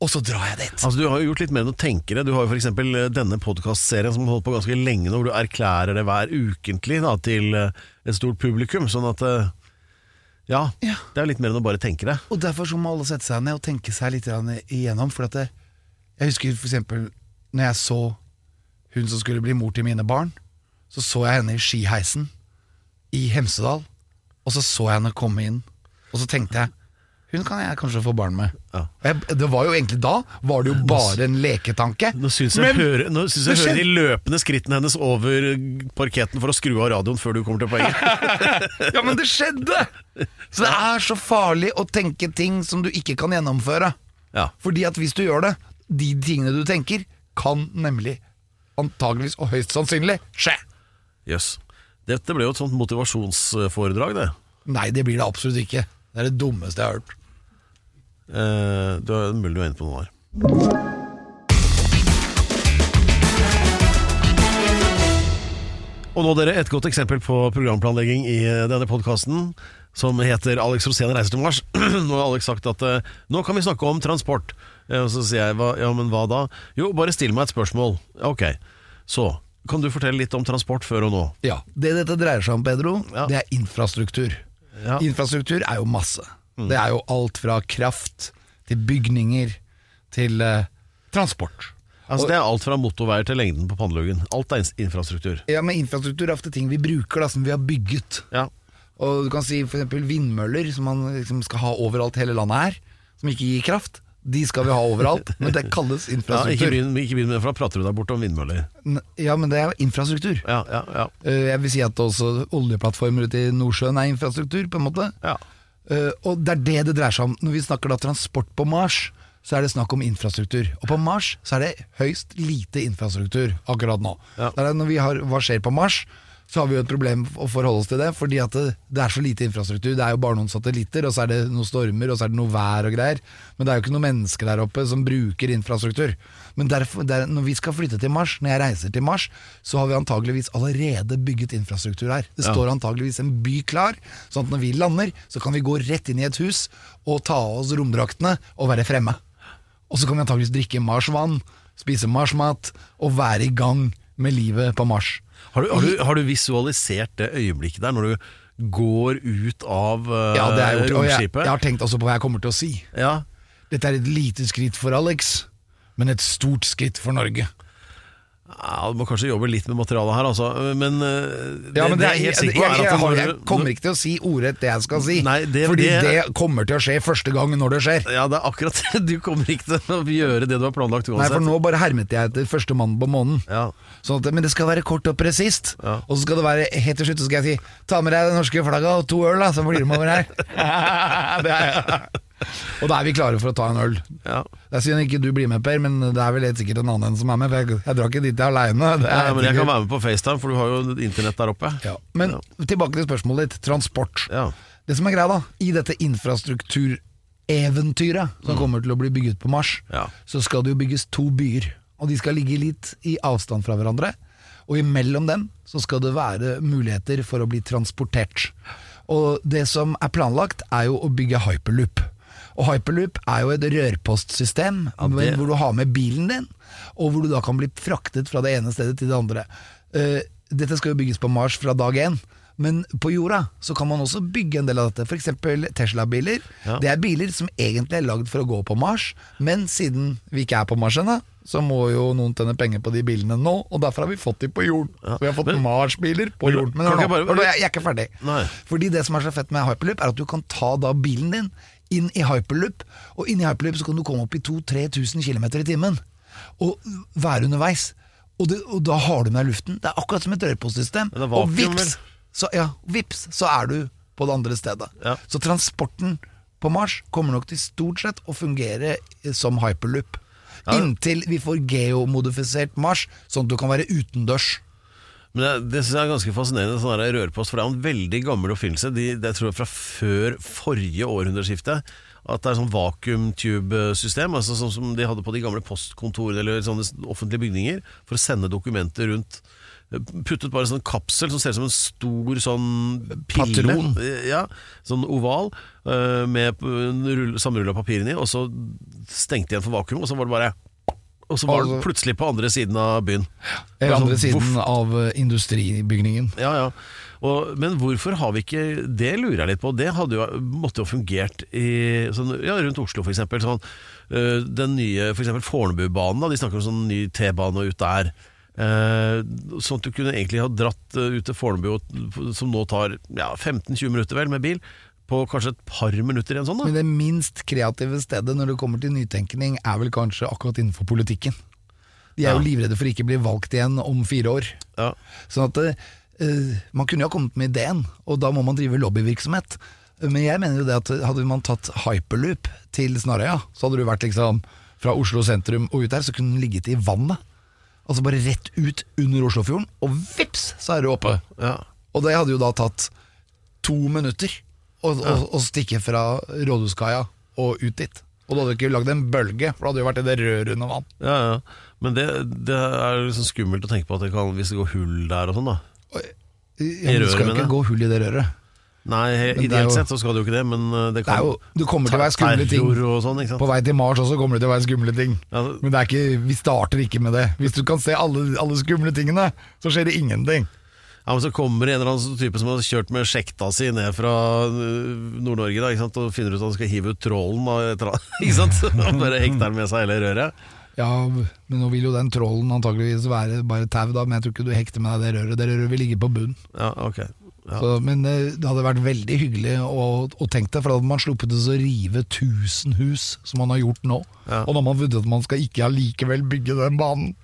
og så drar jeg dit. Altså, du har jo gjort litt mer enn å tenke det. Du har jo f.eks. denne podkastserien som har holdt på ganske lenge nå, hvor du erklærer det hver ukentlig da, til eh, et stort publikum. Sånn at eh, ja, Ja. det er litt mer enn å bare tenke det. Og derfor så må alle sette seg ned og tenke seg litt igjennom. For at det, jeg husker eksempel når jeg så hun som skulle bli mor til mine barn, så så jeg henne i skiheisen i Hemsedal. Og så så jeg henne komme inn, og så tenkte jeg hun kan jeg kanskje få barn med. Ja. Jeg, det var jo egentlig da var det jo bare en leketanke. Nå syns jeg, Men hører, nå synes jeg hører de løpende skrittene hennes over parketten for å skru av radioen før du kommer til poenget. Ja, men det skjedde! Så det er så farlig å tenke ting som du ikke kan gjennomføre. Ja. Fordi at hvis du gjør det, de tingene du tenker, kan nemlig antageligvis og høyst sannsynlig skje. Jøss. Dette ble jo et sånt motivasjonsforedrag, det. Nei, det blir det absolutt ikke. Det er det dummeste jeg har hørt. Eh, du er mulig du er inne på noe her. Og nå dere, et godt eksempel på programplanlegging i eh, denne podkasten, som heter 'Alex Rosén reiser til Mars'. nå har Alex sagt at eh, nå kan vi snakke om transport. Eh, og så sier jeg ja, men hva da? Jo, bare still meg et spørsmål. Ok, så kan du fortelle litt om transport før og nå? Ja, Det dette dreier seg om, Pedro, Ja. det er infrastruktur. Ja. Infrastruktur er jo masse. Det er jo alt fra kraft til bygninger til eh, transport. Altså Det er alt fra motorveier til lengden på panneluggen. Alt er infrastruktur. Ja, men Infrastruktur er ofte ting vi bruker, da, som vi har bygget. Ja, Og du kan si for eksempel vindmøller, som man liksom skal ha overalt hele landet her, som ikke gir kraft. De skal vi ha overalt, men det kalles infrastruktur. Ja, ikke begynn med det, for da prater du deg bort om vindmøller. Ja, men det er jo infrastruktur. Ja, ja, ja, Eh, Jeg vil si at også oljeplattformer ute i Nordsjøen er infrastruktur, på en måte. ja. Eh, Og det er det det dreier seg om. Når vi snakker da transport på Mars, så er det snakk om infrastruktur. Og på Mars så er det høyst lite infrastruktur akkurat nå. Ja. Er når vi har, hva skjer på Mars, så har vi jo et problem å forholde oss til det, fordi at det, det er så lite infrastruktur. Det er jo bare noen satellitter, og så er det noen stormer, og så er det noe vær og greier. Men det er jo ikke noen mennesker der oppe som bruker infrastruktur. Men derfor, det er, når vi skal flytte til Mars, når jeg reiser til Mars, så har vi antageligvis allerede bygget infrastruktur her. Det Ja. står antageligvis en by klar, sånn at når vi lander, så kan vi gå rett inn i et hus og ta av oss romdraktene og være fremme. Og så kan vi antageligvis drikke Mars-vann, spise Mars-mat og være i gang med livet på Mars. Har, du, har, du, har du visualisert det øyeblikket der, når du går ut av uh, Ja, det er gjort, og jeg, jeg har tenkt også på hva jeg kommer til å si. Ja. Dette er et lite skritt for Alex, men et stort skritt for Norge. Ja, Du må kanskje jobbe litt med materialet her, altså. Men, uh, Ja, men det er, er helt jeg, sikker jeg, på er jeg, at har, jeg kommer ikke til å si ordrett det jeg skal si, Nei, det- fordi det- det kommer til å skje første gang når det skjer. Ja, det er akkurat det. Du kommer ikke til å gjøre det du har planlagt Nei, for nå bare hermet jeg etter første mann på månen. Ja. Sånn at, men det skal være kort og presist. Ja. Og så skal det være helt til slutt så skal jeg si Ta med deg det norske flagget og to øl, da, så blir du med over her. det er, Og da er vi klare for å ta en øl. Ja. Det er synd ikke du blir med, Per, men det er vel helt sikkert en annen som er med. For jeg, jeg drar ikke dit aleine. Ja, men jeg kan være med på FaceTime, for du har jo internett der oppe. Ja. Men tilbake til spørsmålet ditt. Transport. Ja. Det som er greia, da, i dette infrastruktureventyret som kommer til å bli bygget på Mars, så skal det jo bygges to byer. Og de skal ligge litt i avstand fra hverandre. Og imellom dem så skal det være muligheter for å bli transportert. Og det som er planlagt, er jo å bygge hyperloop. Og hyperloop er jo et rørpostsystem Ja, det- hvor du har med bilen din, og hvor du da kan bli fraktet fra det ene stedet til det andre. Uh, dette skal jo bygges på Mars fra dag én. Men på jorda så kan man også bygge en del av dette. F.eks. Tesla-biler. Ja. Det er biler som egentlig er lagd for å gå på Mars, men siden vi ikke er på Mars ennå, så må jo noen tjene penger på de bilene nå, og derfor har vi fått de på jorden. Så vi har fått Mars-biler på jorden. Men nå, jeg, bare- nå, jeg, jeg er ikke ferdig. Nei. Fordi det som er så fett med hyperloop, er at du kan ta da bilen din inn i hyperloop, og inn i hyperloop så kan du komme opp i 2000-3000 km i timen, og være underveis. Og, det, og da har du med deg luften. Det er akkurat som et rørpostsystem. Og vips, så, ja, vips, så er du på det andre stedet. Ja. Så transporten på Mars kommer nok til stort sett å fungere eh, som hyperloop. Ja. Inntil vi får geomodifisert Mars, sånn at du kan være utendørs. Men det, det synes jeg er ganske fascinerende, sånn der rørpost, for det er en veldig gammel oppfinnelse. De, det tror jeg fra før forrige århundreskifte. At det er sånn vakuumtube-system, altså sånn som de hadde på de gamle postkontorene eller sånne offentlige bygninger, for å sende dokumenter rundt. Puttet bare en sånn kapsel som ser ut som en stor sånn pille. Ja, sånn oval, eh, med en rull- sammenrulla papir inni, og så stengte igjen for vakuum, og så var det bare Og så var Altså- plutselig på andre siden av byen. Eller andre sånn, siden av eh, industribygningen. Ja, ja. Og, men hvorfor har vi ikke Det lurer jeg litt på. Det hadde jo, måtte jo fungert i, sånn, ja, rundt Oslo, f.eks. Sånn, øh, den nye for Fornebubanen. De snakker om sånn ny T-bane ut der. Eh, sånn at du kunne egentlig ha dratt ut til Fornebu, som nå tar ja, 15-20 minutter vel med bil, på kanskje et par minutter i en sånn. da Men det minst kreative stedet når det kommer til nytenkning, er vel kanskje akkurat innenfor politikken. De er jo livredde for ikke å bli valgt igjen om fire år. Ja. Sånn at uh, Man kunne jo ha kommet med ideen, og da må man drive lobbyvirksomhet. Men jeg mener jo det at hadde man tatt hyperloop til Snarøya, så hadde du vært liksom fra Oslo sentrum og ut der, så kunne den ligget i vannet. Altså bare rett ut under Oslofjorden, og vips, så er du oppe. Ja. Og det hadde jo da tatt to minutter å, å, å stikke fra Rådhuskaia og ut dit. Og du hadde ikke lagd en bølge, for det hadde jo vært i det røret under vann. ja, ja. Men det, det er liksom skummelt å tenke på at det kan, hvis det går hull der og sånn, da. Ja, det skal jo ikke gå hull i det røret. Nei, ideelt jo- sett så skal det jo ikke det, men uh, det kan Du jo, kommer til å være skumle ting. Sånn? På vei til Mars også kommer det til å være skumle ting. Ja, Men det er ikke, vi starter ikke med det. Hvis du kan se alle, alle skumle tingene, så skjer det ingenting. Ja, men Så kommer en eller annen type som har kjørt med sjekta si ned fra uh, Nord-Norge da, ikke sant? og finner ut at han skal hive ut trålen. Da, ikke sant? Og bare hekter den med seg hele røret. Ja, men nå vil jo den trollen antageligvis være bare tau, da, men jeg tror ikke du hekter med deg det røret. Det røret vil ligge på bunn. Ja, ok. Ja. Så, men eh, det hadde vært veldig hyggelig å, å tenke det, for da hadde man sluppet å rive 1000 hus, som man har gjort nå. Ja. Og når man vet at man skal ikke allikevel bygge den banen.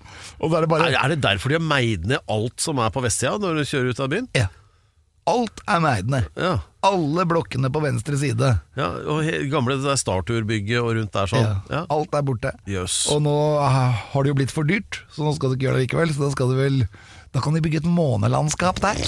Er det bare Er, er det derfor de har meid ned alt som er på vestsida når du kjører ut av byen? Ja. Alt er meid ned. Ja. Alle blokkene på venstre side. ja og gamle det der Startur-bygget og rundt der sånn. Ja. Alt er borte. Yes. Og nå har det jo blitt for dyrt, så nå skal du ikke gjøre det likevel. Så da skal du vel Da kan de bygge et månelandskap der.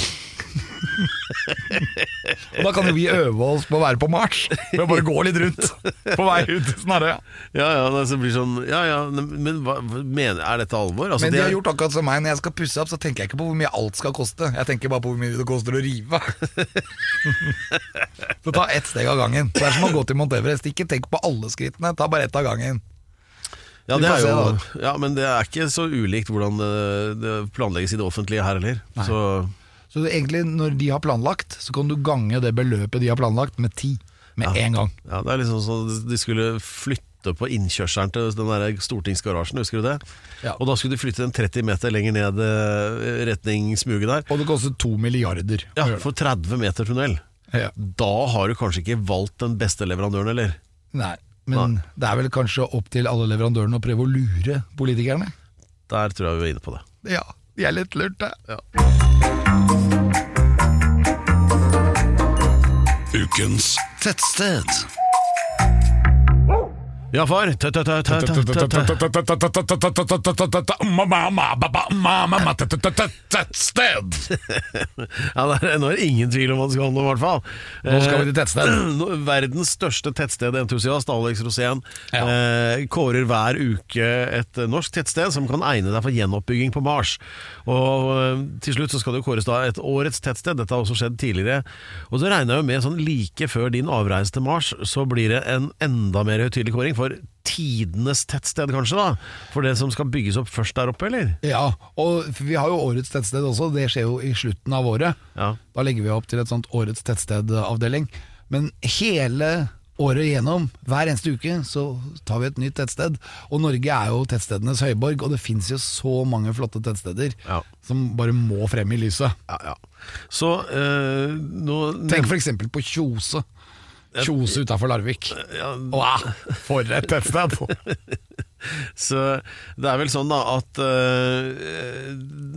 og da kan jo vi øve oss på å være på Mars, ved å bare gå litt rundt på vei ut til Snarøya. Ja, ja, det blir sånn Ja, ja, men hva, mener, er dette alvor? Altså, Men de har gjort akkurat som meg. Når jeg skal pusse opp, så tenker jeg ikke på hvor mye alt skal koste. Jeg tenker bare på hvor mye det koster å rive. så ta ett steg av gangen. Det er som å gå til Mount Everest. Ikke tenk på alle skrittene, ta bare ett av gangen. Ja, det er jo, ja, men det er ikke så ulikt hvordan det, planlegges i det offentlige her heller. Så Så egentlig, når de har planlagt, så kan du gange det beløpet de har planlagt med ti. Med en gang. ja, det er liksom sånn de skulle flytte på innkjørselen til den der stortingsgarasjen, husker du det? Ja. Og da skulle de flytte den 30 meter lenger ned eh, retning smuget der. Og det kostet to milliarder. Ja, for 30 meter tunnel. Ja. Da har du kanskje ikke valgt den beste leverandøren, eller? Nei, men det er vel kanskje opp til alle leverandørene å prøve å lure politikerne. Der tror jeg vi er inne på det. Ja, de er litt lurte. Ukens Tettsted. Ja, far. Tettsted! Ja, nå er det ingen tvil om hva det skal handle om, i hvert fall. Nå skal vi til tettsted. Eh, Verdens største tettstedentusiast, Alex Rosén, eh, kårer hver uke et norsk tettsted som kan egne deg for gjenoppbygging på Mars. Og eh, til slutt så skal det jo kåres da et årets tettsted. Dette har også skjedd tidligere. Og så regner jeg jo med sånn like før din avreise til Mars, så blir det en enda mer høytidelig kåring for tidenes tettsted, kanskje, da? For det som skal bygges opp først der oppe, eller? Ja, og vi har jo årets tettsted også, det skjer jo i slutten av året. Ja. Da legger vi opp til et sånt årets tettstedavdeling. Men hele året igjennom, hver eneste uke, så tar vi et nytt tettsted. Og Norge er jo tettstedenes høyborg, og det fins jo så mange flotte tettsteder Ja. som bare må frem i lyset. Ja, ja. Så eh, nå Tenk f.eks. på Kjose. Kjose utafor Larvik. ja, Åh, for et tettsted! Så det er vel sånn da at eh,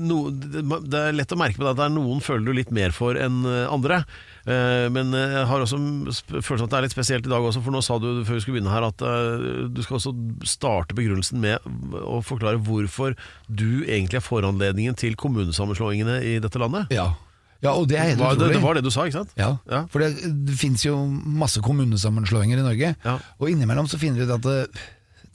no, Det er lett å merke på det at det er noen føler du litt mer for enn eh, andre. Eh, men jeg har også følelsen at det er litt spesielt i dag også, for nå sa du før vi skulle begynne her at eh, du skal også starte begrunnelsen med å forklare hvorfor du egentlig er foranledningen til kommunesammenslåingene i dette landet. Ja. ja, og det er helt Var det, utrolig. det var det du sa, ikke sant? Ja, Ja. for det, det finnes jo masse kommunesammenslåinger i Norge. Ja. Og innimellom så finner du ut at det,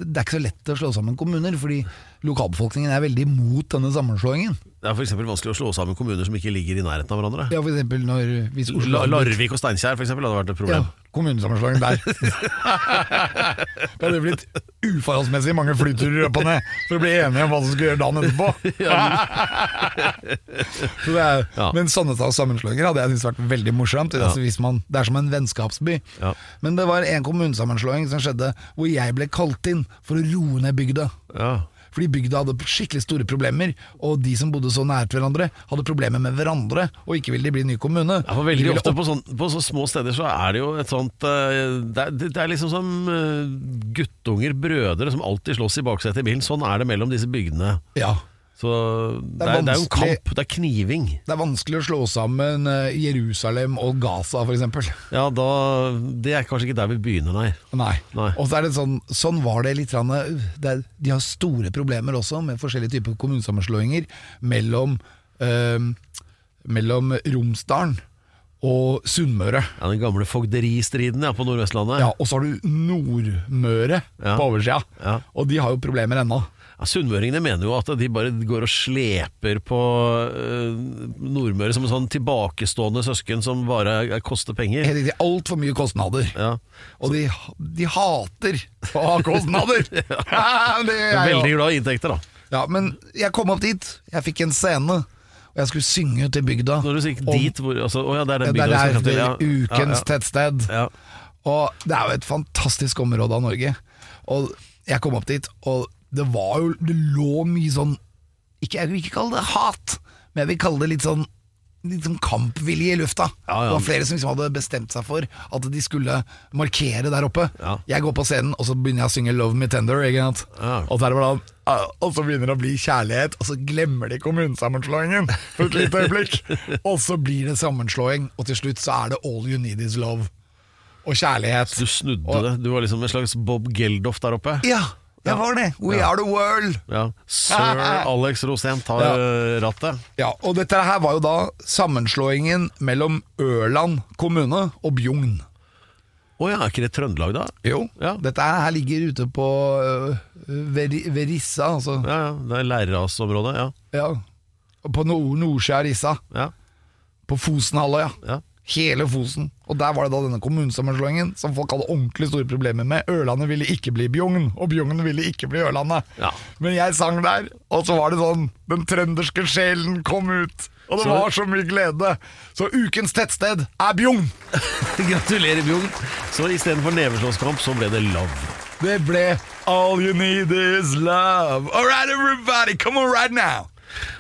det er ikke så lett å slå sammen kommuner, fordi lokalbefolkningen er veldig imot denne sammenslåingen. Det er f.eks. vanskelig å slå sammen kommuner som ikke ligger i nærheten av hverandre. Ja, for eksempel når hvis Oslo La- Larvik og Steinkjer for eksempel, hadde vært et problem. ja, kommunesammenslåing der. det hadde blitt uforholdsmessig mange flyturer opp og ned for å bli enige om hva som skulle gjøre dagen etterpå. Så er, Ja. Men sånne sammenslåinger hadde jeg syntes vært veldig morsomt. Altså hvis man, det er som en vennskapsby. Ja. Men det var en kommunesammenslåing som skjedde hvor jeg ble kalt inn for å roe ned bygda. Ja. Fordi bygda hadde skikkelig store problemer, og de som bodde så nært hverandre, hadde problemer med hverandre, og ikke ville de bli ny kommune. Ja, for veldig ofte på, sånn, på så små steder så er det jo et sånt eh, Det er, det er liksom som eh, guttunger, brødre, som alltid slåss i baksetet i bilen. Sånn er det mellom disse bygdene. Ja. Så det er det er jo en kamp, det er kniving. Det er vanskelig å slå sammen eh, Jerusalem og Gaza, f.eks. Ja, da Det er kanskje ikke der vi begynner, nei. Nei. Nei. Og så er det sånn, sånn var det litt uh, det er, De har store problemer også med forskjellige typer kommunesammenslåinger mellom, øh, mellom Romsdalen og Sunnmøre. Ja, Den gamle fogderistriden ja, på Nordvestlandet. Ja, og så har du Nordmøre Ja. på oversida, Ja. og de har jo problemer ennå. Ja, Sunnmøringene mener jo at de bare går og sleper på eh, Nordmøre som en sånn tilbakestående søsken som bare er- koster penger. Helt riktig, altfor mye kostnader. Ja. Og de, de hater å ha kostnader! det er. Veldig glad i inntekter, da. Ja, men jeg kom opp dit, jeg fikk en scene, og jeg skulle synge til bygda. Når du om- dit hvor altså, Å ja, det er Ja, den det bygda er der. Ja. ukens ja, tettsted. ja. Og det er jo et fantastisk område av Norge. Og jeg kom opp dit, og det var jo Det lå mye sånn ikke, Jeg vil ikke kalle det hat, men jeg vil kalle det litt sånn Litt sånn kampvilje i lufta. Ja, ja. Det var flere som liksom hadde bestemt seg for at de skulle markere der oppe. Ja. Jeg går på scenen, og så begynner jeg å synge 'Love Me Tender'. Og, så bare, ah, og så begynner det å bli kjærlighet, og så glemmer de kommunesammenslåingen for et lite øyeblikk. og så blir det sammenslåing, og til slutt så er det 'All You Need Is Love'. Og kjærlighet. Du snudde Og- det. Du var liksom en slags Bob Geldof der oppe. Ja, jeg var det. We are the world. Ja. Sir Alex Rosén tar Ja. eh, rattet. Ja, og dette her var jo da sammenslåingen mellom Ørland kommune og Bjugn. Å ja, er ikke det Trøndelag, da? Jo, Ja. dette her ligger ute på uh, Veri- Verissa, altså. Ja, ja, Det er Lærrasområdet. Ja. Ja. På nord Nordsida av Rissa. Ja. På Fosenhalvøya. ja. Hele Fosen. Og der var det da denne kommunesammenslåingen som folk hadde ordentlig store problemer med. Ørlandet ville ikke bli Bjugn, og Bjugn ville ikke bli Ørlandet. Ja. Men jeg sang der, og så var det sånn Den trønderske sjelen kom ut. Og det Så- var så mye glede. Så ukens tettsted er Bjugn! Gratulerer, Bjugn. Så istedenfor neveslåsskamp, så ble det love. Det ble All you need is love. All right, everybody, come on right now.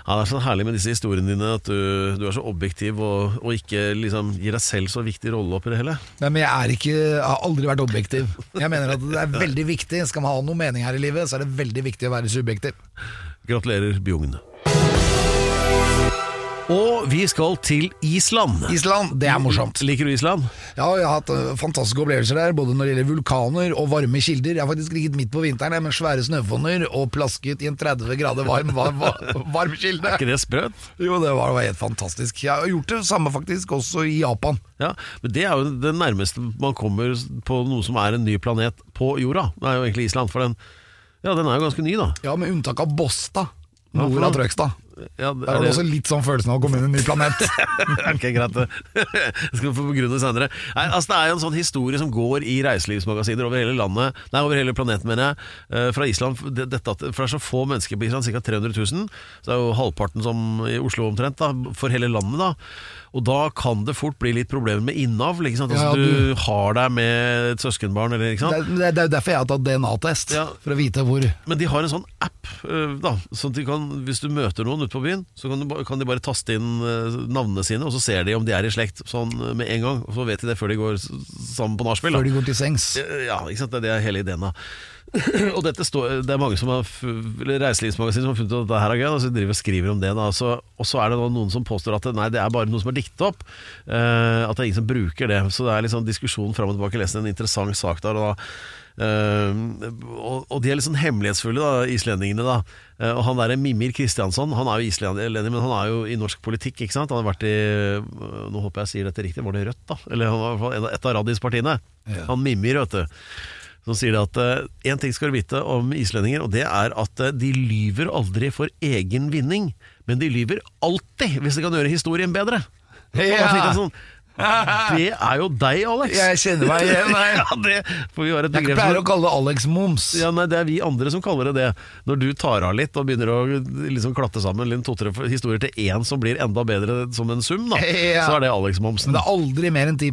Ja, Det er så herlig med disse historiene dine at du, du er så objektiv og, og ikke liksom gir deg selv så viktig rolle oppi det hele. Nei, men jeg er ikke, jeg har aldri vært objektiv. Jeg mener at det er veldig viktig. Skal man ha noe mening her i livet, så er det veldig viktig å være subjektiv. Gratulerer, Bjugn. Og vi skal til Island. Island, det er morsomt. Liker du Island? Ja, jeg har hatt eh, fantastiske opplevelser der, både når det gjelder vulkaner og varme kilder. Jeg har faktisk ligget midt på vinteren jeg, med svære snøfonner og plasket i en 30 grader varm, varm, varm, varm kilde. Er ikke det sprøt? Jo, det var, var helt fantastisk. Jeg har gjort det samme faktisk også i Japan. Ja, men Det er jo det nærmeste man kommer på noe som er en ny planet på jorda. Det er jo egentlig Island, for den, ja, den er jo ganske ny, da. Ja, med unntak av Bosta. Nord av Trøgstad. Ja, Der var det også litt sånn følelsen av å komme inn i en ny planet. Ok, greit. det. Skal vi få begrunne senere. Nei, altså, det er jo en sånn historie som går i reiselivsmagasiner over hele landet, nei, over hele planeten, mener jeg, eh, fra Island. Det, dette, for det er så få mennesker på Island, ca. 300 000. Så det er jo halvparten som i Oslo omtrent, da, for hele landet. da Og da kan det fort bli litt problemer med innavl. Altså, Ja, du... du- har deg med et søskenbarn, eller ikke sant? det er jo derfor jeg har tatt DNA-test, Ja. for å vite hvor Men de har en sånn app, eh, da, sånn at de kan, hvis du møter noen ute på byen, så kan, du, kan de bare taste inn eh, navnene sine, og så ser de om de er i slekt sånn eh, med en gang. Og så vet de det før de går sammen på nachspiel. før de går til sengs. Ja, ikke sant? det er hele ideen da Og dette står, det er mange som har reiselivsmagasin som har funnet ut at det her er gøy, og så driver og skriver om det. Da. Så, og så er det noen som påstår at det, nei, det er bare noe som er diktet opp. Uh, at det er ingen som bruker det. Så det er liksom diskusjon fram og tilbake. Jeg leste en interessant sak der. Og, da, Uh, og, og de er litt sånn hemmelighetsfulle, da, islendingene. da uh, Og han der Mimir Kristiansson, han er jo islending, men han er jo i norsk politikk, ikke sant? Han har vært i Nå håper jeg sier dette riktig, var det Rødt, da? Eller han var i hvert fall et av Radis-partiene. Han Mimir, vet du. Så sier at én ting skal du vite om islendinger, og det er at uh, de lyver aldri for egen vinning, men de lyver alltid hvis de kan gjøre historien bedre. Sånn, det er jo deg, Alex! Jeg kjenner meg igjen Nei. ja, det får vi ha et Jeg begrep pleier å for. kalle det Alex Moms. Ja, nei, Det er vi andre som kaller det det. Når du tar av litt og begynner å liksom klatte sammen litt to-tre historier til én som blir enda bedre som en sum, da, Ja. så er det Alex-momsen. Men det er aldri mer enn 10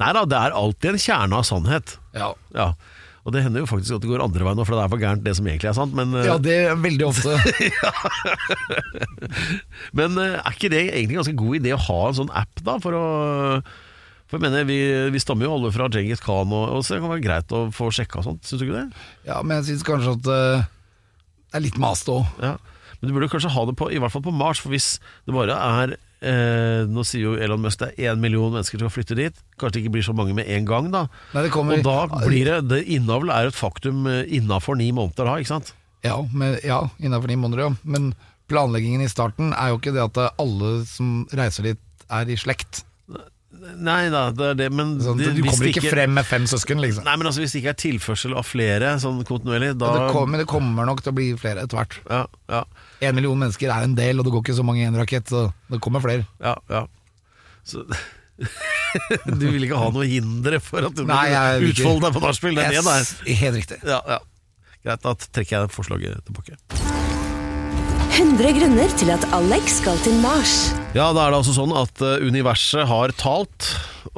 Nei da, det er alltid en kjerne av sannhet. Ja. Ja. Og det hender jo faktisk at det går andre veien nå, for det er for gærent det som egentlig er sant. Men, eh, ja, det er veldig ofte. men eh, er ikke det egentlig en ganske god idé å ha en sånn app, da? For å For jeg mener, vi, vi stammer jo alle fra Djengis Khan, og, og så det kan være greit å få sjekka sånt, syns du ikke det? Ja, men jeg syns kanskje at eh, det er litt mast òg. Ja. Men du burde kanskje ha det på, i hvert fall på Mars, for hvis det bare er eh, Nå sier jo Elon Musk det er én million mennesker som skal flytte dit. Kanskje det ikke blir så mange med en gang, da. Nei, Og da blir det, det Innavl er et faktum innafor ni måneder da, ikke sant? Ja, men, ja innafor ni måneder, ja. Men planleggingen i starten er jo ikke det at alle som reiser dit, er i slekt. Nei da, det er det, men Sånn, det- du kommer ikke, ikke frem med fem søsken, liksom. Nei, men altså Hvis det ikke er tilførsel av flere sånn kontinuerlig, da det kommer, men det kommer nok til å bli flere etter hvert. ja, ja, En million mennesker er en del, og det går ikke så mange i en rakett, så det kommer flere. ja, ja. Så Du vil ikke ha noe hindre for at du Nei, vil utfolde deg på nachspiel? Det er det det. Yes, helt riktig. Ja, ja. Greit, da trekker jeg forslaget tilbake. 100 grunner til at Alex skal til Mars. Ja, da er det altså sånn at eh, universet har talt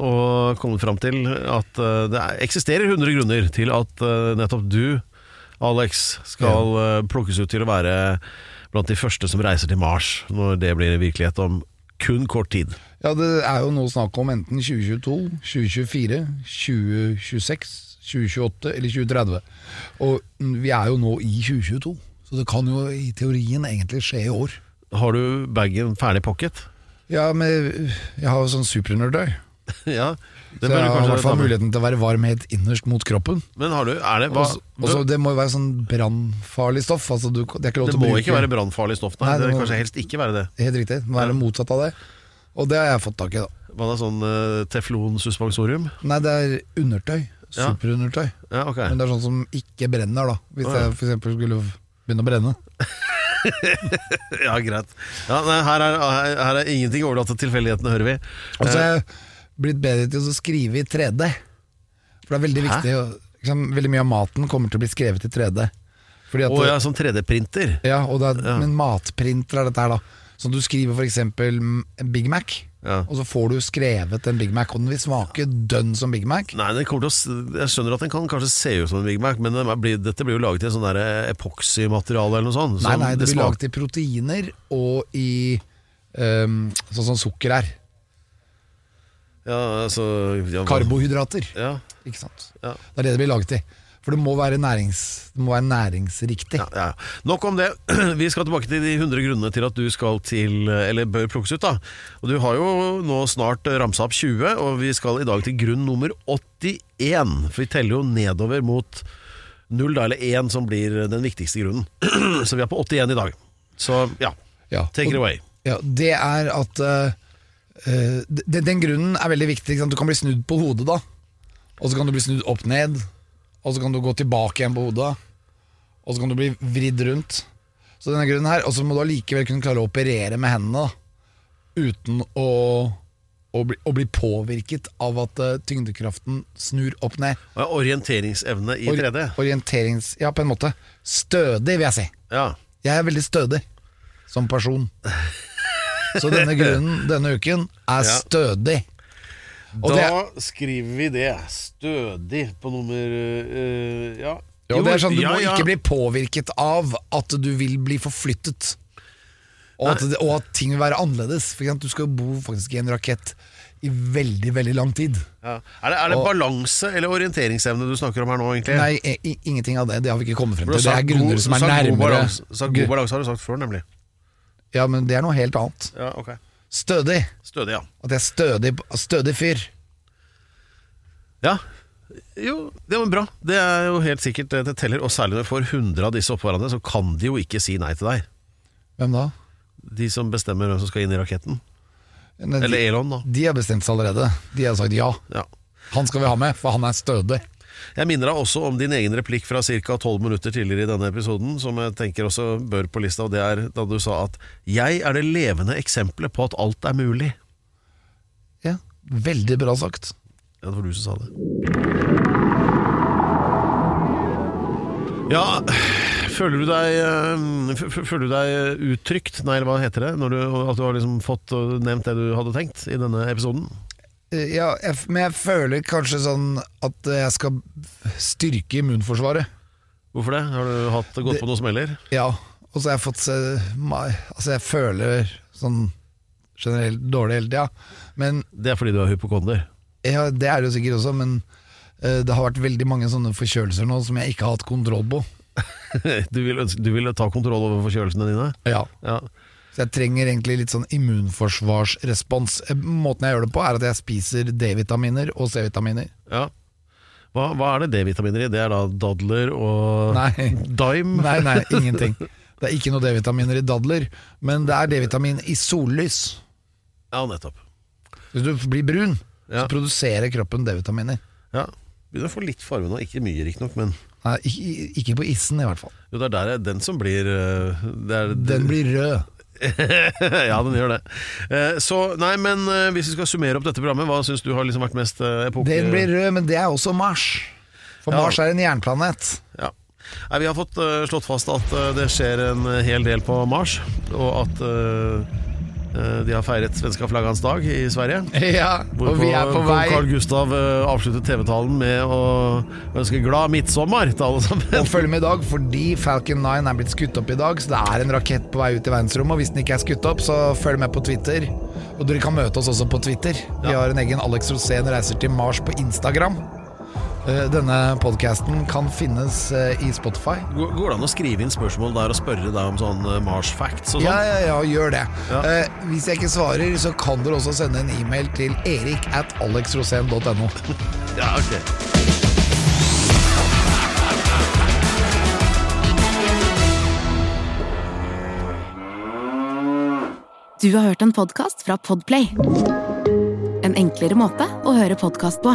og kommet fram til at eh, det er- eksisterer 100 grunner til at eh, nettopp du, Alex, skal plukkes ut til å være blant de første som reiser til Mars, når det blir virkelighet om kun kort tid. Ja, det er jo nå snakk om enten 2022, 2024, 2026, 2028 eller 2030. Og vi er jo nå i 2022, så det kan jo i teorien egentlig skje i år. Har du bagen ferdig pakket? Ja, men jeg har jo sånn supernerdøy, ja, så jeg har i hvert fall muligheten til å være varm helt innerst mot kroppen. Men har du, er det hva, Og så- Det må jo være sånn brannfarlig stoff. Altså du, det Det må ikke være brannfarlig stoff, nei. Nei, det det må kanskje helst ikke være det. Helt riktig. Det må være motsatt av det. Og det har jeg fått tak i, da. Hva da, sånn uh, teflonsuspensorium? Nei, det er undertøy. Superundertøy. Ja, ok. Men det er sånn som ikke brenner, da. Hvis oh, ja. jeg f.eks. skulle begynne å brenne. Ja, greit. Ja, nei, her, er, her, her er ingenting overlatt til tilfeldighetene, hører vi. Og så er har jeg blitt bedre til å skrive i 3D. For det er veldig Hæ? viktig. Liksom, veldig mye av maten kommer til å bli skrevet i 3D. Fordi at Å ja, som 3D-printer. Ja, er, Ja. Men matprinter er dette her, da. Så du skriver f.eks. Big Mac, Ja. og så får du skrevet en Big Mac, og den vil smake dønn som Big Mac. Nei, å, Jeg skjønner at den kan kanskje se ut som en Big Mac, men den blir, dette blir jo laget i sånn der epoxymateriale eller noe sånt. Nei, nei, det blir smak- laget i proteiner og i um, sånn som sukker er. Ja, altså ja, Karbohydrater. Ja, Ikke sant? Ja. Det er det det blir laget i. For det må være, nærings, det må være næringsriktig. Ja, ja. Nok om det. Vi skal tilbake til de 100 grunnene til at du skal til Eller bør plukkes ut. da Og Du har jo nå snart ramsa opp 20, og vi skal i dag til grunn nummer 81. For vi teller jo nedover mot null, da, eller én, som blir den viktigste grunnen. Så vi er på 81 i dag. Så ja, Ja, take it away. Ja, det er at uh, den, Den grunnen er veldig viktig. Du kan bli snudd på hodet da. Og så kan du bli snudd opp ned. Og så kan du gå tilbake igjen på hodet. Og så kan du bli vridd rundt. Så denne grunnen her Og så må du allikevel kunne klare å operere med hendene da. uten å, å, bli, å bli påvirket av at uh, tyngdekraften snur opp ned. Og ja, Orienteringsevne i 3D. Orienterings... Ja, på en måte. Stødig, vil jeg si. Ja. Jeg er veldig stødig som person. Så denne grunnen denne uken er stødig. Og da det, skriver vi det. Stødig på nummer uh, Ja. Jo, det er sånn Du ja, må ja. ikke bli påvirket av at du vil bli forflyttet. Og at, det, og at ting vil være annerledes. For eksempel, du skal jo bo faktisk i en rakett i veldig, veldig lang tid. Ja. Er det, er det Og- balanse eller orienteringsevne du snakker om her nå, egentlig? Nei, i, ingenting av det. Det har vi ikke kommet frem til. Det er grunner god- som er nærmere. god balanse- God balanse har du sagt før, nemlig. Ja, men det er noe helt annet. Ja, ok Stødig. Stødig, ja. At jeg er stødig, stødig fyr. Ja, jo, det var bra. Det er jo helt sikkert det det teller. Og særlig når du får 100 av disse oppå hverandre, så kan de jo ikke si nei til deg. Hvem da? De som bestemmer hvem som skal inn i raketten. Nei, Eller Elon, da. de har bestemt seg allerede. De har sagt ja. Ja. Han skal vi ha med, for han er stødig. Jeg minner deg også om din egen replikk fra ca. 12 minutter tidligere i denne episoden, som jeg tenker også bør på lista, og det er da du sa at 'jeg er det levende eksempelet på at alt er mulig'. Ja, Veldig bra sagt. Ja, det var du som sa det. Ja, føler du deg eh, Føler du deg uttrykt, nei, eller hva heter det, når du, at du har liksom fått uh, nevnt det du hadde tenkt i denne episoden? Eh, Ja, jeg, men jeg føler kanskje sånn at jeg skal styrke immunforsvaret. Hvorfor det? Har du hatt, gått på noen smeller? Ja, og så har jeg fått se Altså, jeg føler sånn generelt dårlig hele tida. Men Det er fordi du er hypokonder. ja, det er det jo sikkert også, men uh, det har vært veldig mange sånne forkjølelser nå som jeg ikke har hatt kontroll på. Du vil, du vil ta kontroll over forkjølelsene dine? Ja, Ja. Så jeg trenger egentlig litt sånn immunforsvarsrespons. Eh, Måten jeg gjør det på, er at jeg spiser D-vitaminer og C-vitaminer. ja. Hva, hva er det D-vitaminer i? Det er da dadler og Nei. dime? Nei, nei, ingenting. Det er ikke noe D-vitaminer i dadler, men det er D-vitamin i sollys. Ja, nettopp. Hvis du blir brun, Ja. så produserer kroppen D-vitaminer. Ja. Begynner å få litt farge nå. Ikke mye, riktignok, men Nei, ikke, ikke på issen, i hvert fall. jo, det er der den som blir eh, det er, Den blir rød. ja, den gjør det. Eh, Så, nei, men eh, hvis vi skal summere opp dette programmet, hva syns du har liksom vært mest eh, epoke... Den blir rød, men det er også Mars. For Ja. Mars er en jernplanet. Ja. Nei, vi har fått slått fast at det skjer en hel del på Mars, og at de har feiret svenska flaggans dag i Sverige. Ja, og vi er på vei. Carl Gustav eh, avsluttet TV-talen med å ønske glad midtsommer til alle sammen. Og følg med i dag, fordi Falcon 9 er blitt skutt opp i dag, så det er en rakett på vei ut i verdensrommet. Og hvis den ikke er skutt opp, så følg med på Twitter. Og dere kan møte oss også på Twitter. Vi har en egen Alex Rosén reiser til Mars på Instagram. Eh, Denne podkasten kan finnes eh, i Spotify. Går det an å skrive inn spørsmål der og spørre deg om sånn eh, Mars facts og sånn? Ja, ja, ja, gjør det. Ja. Eh, hvis jeg ikke svarer, så kan dere også sende en e-mail til erik at alexrosen.no. ja ok. Du har hørt en podcast fra Podplay. En enklere måte å høre podcast på.